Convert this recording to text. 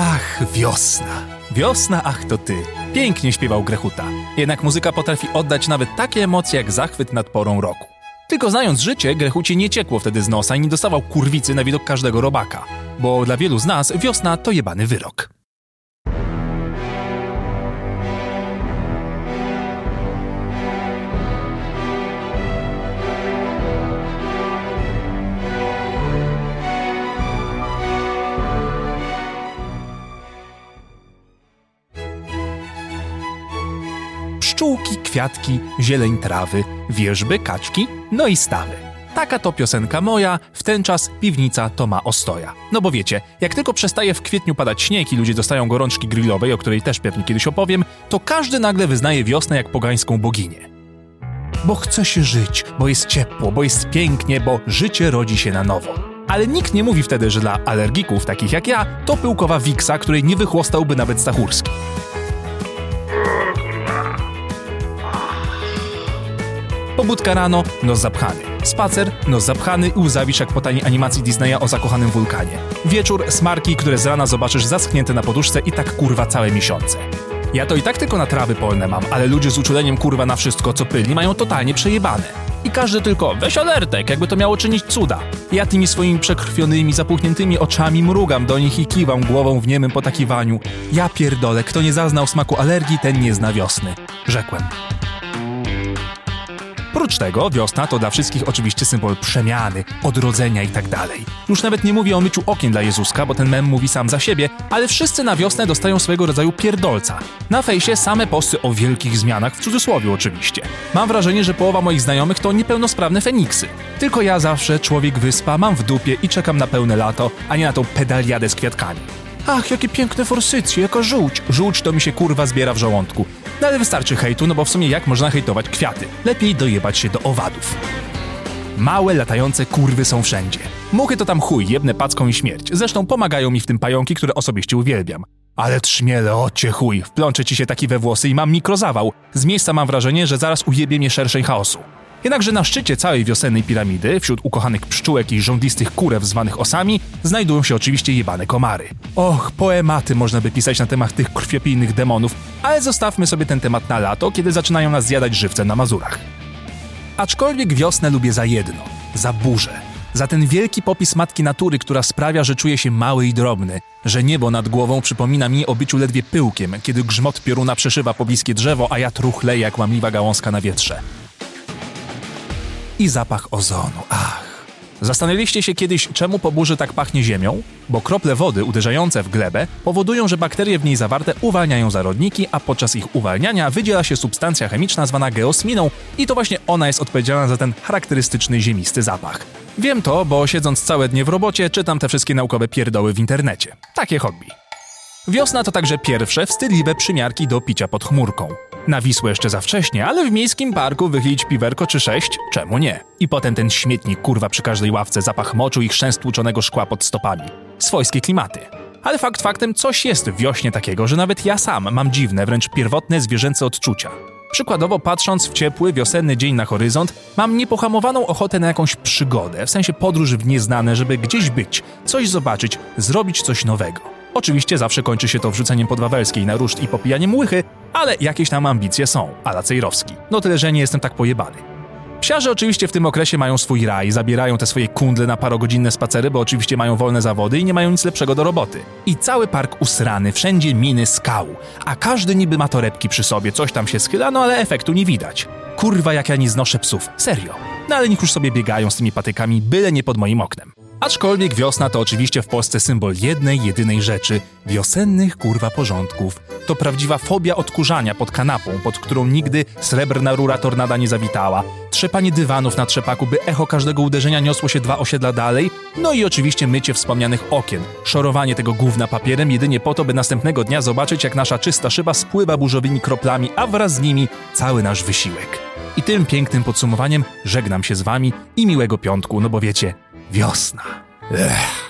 Ach, wiosna. Wiosna, ach to ty. Pięknie śpiewał Grechuta. Jednak muzyka potrafi oddać nawet takie emocje jak zachwyt nad porą roku. Tylko znając życie, Grechucie nie ciekło wtedy z nosa i nie dostawał kurwicy na widok każdego robaka. Bo dla wielu z nas wiosna to jebany wyrok. Pszczółki, kwiatki, zieleń trawy, wierzby, kaczki, no i stawy. Taka to piosenka moja, w ten czas piwnica to ma ostoja. No bo wiecie, jak tylko przestaje w kwietniu padać śnieg i ludzie dostają gorączki grillowej, o której też pewnie kiedyś opowiem, to każdy nagle wyznaje wiosnę jak pogańską boginię. Bo chce się żyć, bo jest ciepło, bo jest pięknie, bo życie rodzi się na nowo. Ale nikt nie mówi wtedy, że dla alergików takich jak ja, to pyłkowa wiksa, której nie wychłostałby nawet Stachurski. Pobudka rano, nos zapchany. Spacer, nos zapchany i łzawisz jak po taniej animacji Disneya o zakochanym wulkanie. Wieczór, smarki, które z rana zobaczysz zaschnięte na poduszce i tak kurwa całe miesiące. Ja to i tak tylko na trawy polne mam, ale ludzie z uczuleniem kurwa na wszystko co pyli mają totalnie przejebane. I każdy tylko, weź alertek, jakby to miało czynić cuda. Ja tymi swoimi przekrwionymi, zapuchniętymi oczami mrugam do nich i kiwam głową w niemym potakiwaniu. Ja pierdolę, kto nie zaznał smaku alergii, ten nie zna wiosny. Rzekłem. Prócz tego wiosna to dla wszystkich oczywiście symbol przemiany, odrodzenia i tak. Już nawet nie mówię o myciu okien dla Jezuska, bo ten mem mówi sam za siebie, ale wszyscy na wiosnę dostają swojego rodzaju pierdolca. Na fejsie same posty o wielkich zmianach, w cudzysłowie oczywiście. Mam wrażenie, że połowa moich znajomych to niepełnosprawne feniksy. Tylko ja zawsze, człowiek wyspa, mam w dupie i czekam na pełne lato, a nie na tą pedaliadę z kwiatkami. Ach, jakie piękne forsycje, jaka żółć. Żółć to mi się kurwa zbiera w żołądku. No ale wystarczy hejtu, no bo w sumie jak można hejtować kwiaty? Lepiej dojebać się do owadów. Małe, latające kurwy są wszędzie. Muchy to tam chuj, jebne packą i śmierć. Zresztą pomagają mi w tym pająki, które osobiście uwielbiam. Ale trzmiele, ocie chuj, wplączę ci się taki we włosy i mam mikrozawał. Z miejsca mam wrażenie, że zaraz ujebie mnie szerszej chaosu. Jednakże na szczycie całej wiosennej piramidy, wśród ukochanych pszczółek i rządlistych kurew zwanych osami, znajdują się oczywiście jebane komary. Och, poematy można by pisać na temat tych krwiopijnych demonów, ale zostawmy sobie ten temat na lato, kiedy zaczynają nas zjadać żywcem na Mazurach. Aczkolwiek wiosnę lubię za jedno – za burzę. Za ten wielki popis matki natury, która sprawia, że czuję się mały i drobny, że niebo nad głową przypomina mi o byciu ledwie pyłkiem, kiedy grzmot pioruna przeszywa pobliskie drzewo, a ja truchleję jak łamliwa gałązka na wietrze i zapach ozonu. Ach. Zastanawialiście się kiedyś, czemu po burzy tak pachnie ziemią? Bo krople wody uderzające w glebę powodują, że bakterie w niej zawarte uwalniają zarodniki, a podczas ich uwalniania wydziela się substancja chemiczna zwana geosminą i to właśnie ona jest odpowiedzialna za ten charakterystyczny ziemisty zapach. Wiem to, bo siedząc całe dnie w robocie, czytam te wszystkie naukowe pierdoły w internecie. Takie hobby. Wiosna to także pierwsze wstydliwe przymiarki do picia pod chmurką. Na Wisłę jeszcze za wcześnie, ale w miejskim parku wychylić piwerko czy sześć, czemu nie? I potem ten śmietnik kurwa przy każdej ławce, zapach moczu i chrzęst tłuczonego szkła pod stopami. Swojskie klimaty. Ale fakt faktem coś jest w wiośnie takiego, że nawet ja sam mam dziwne, wręcz pierwotne zwierzęce odczucia. Przykładowo patrząc w ciepły, wiosenny dzień na horyzont, mam niepohamowaną ochotę na jakąś przygodę, w sensie podróż w nieznane, żeby gdzieś być, coś zobaczyć, zrobić coś nowego. Oczywiście zawsze kończy się to wrzuceniem podwawelskiej na ruszt i popijaniem łychy, ale jakieś tam ambicje są, ala Cejrowski. No tyle, że nie jestem tak pojebany. Psiarze oczywiście w tym okresie mają swój raj, zabierają te swoje kundle na parogodzinne spacery, bo oczywiście mają wolne zawody i nie mają nic lepszego do roboty. I cały park usrany, wszędzie miny skał, a każdy niby ma torebki przy sobie, coś tam się schyla, no ale efektu nie widać. Kurwa jak ja nie znoszę psów, serio. No ale niech już sobie biegają z tymi patykami, byle nie pod moim oknem. Aczkolwiek wiosna to oczywiście w Polsce symbol jednej, jedynej rzeczy wiosennych kurwa porządków. To prawdziwa fobia odkurzania pod kanapą, pod którą nigdy srebrna rura tornada nie zawitała. Trzepanie dywanów na trzepaku, by echo każdego uderzenia niosło się dwa osiedla dalej. No i oczywiście mycie wspomnianych okien. Szorowanie tego gówna papierem jedynie po to, by następnego dnia zobaczyć, jak nasza czysta szyba spływa burzowymi kroplami, a wraz z nimi cały nasz wysiłek. I tym pięknym podsumowaniem żegnam się z wami i miłego piątku, no bo wiecie, wiosna. Ech.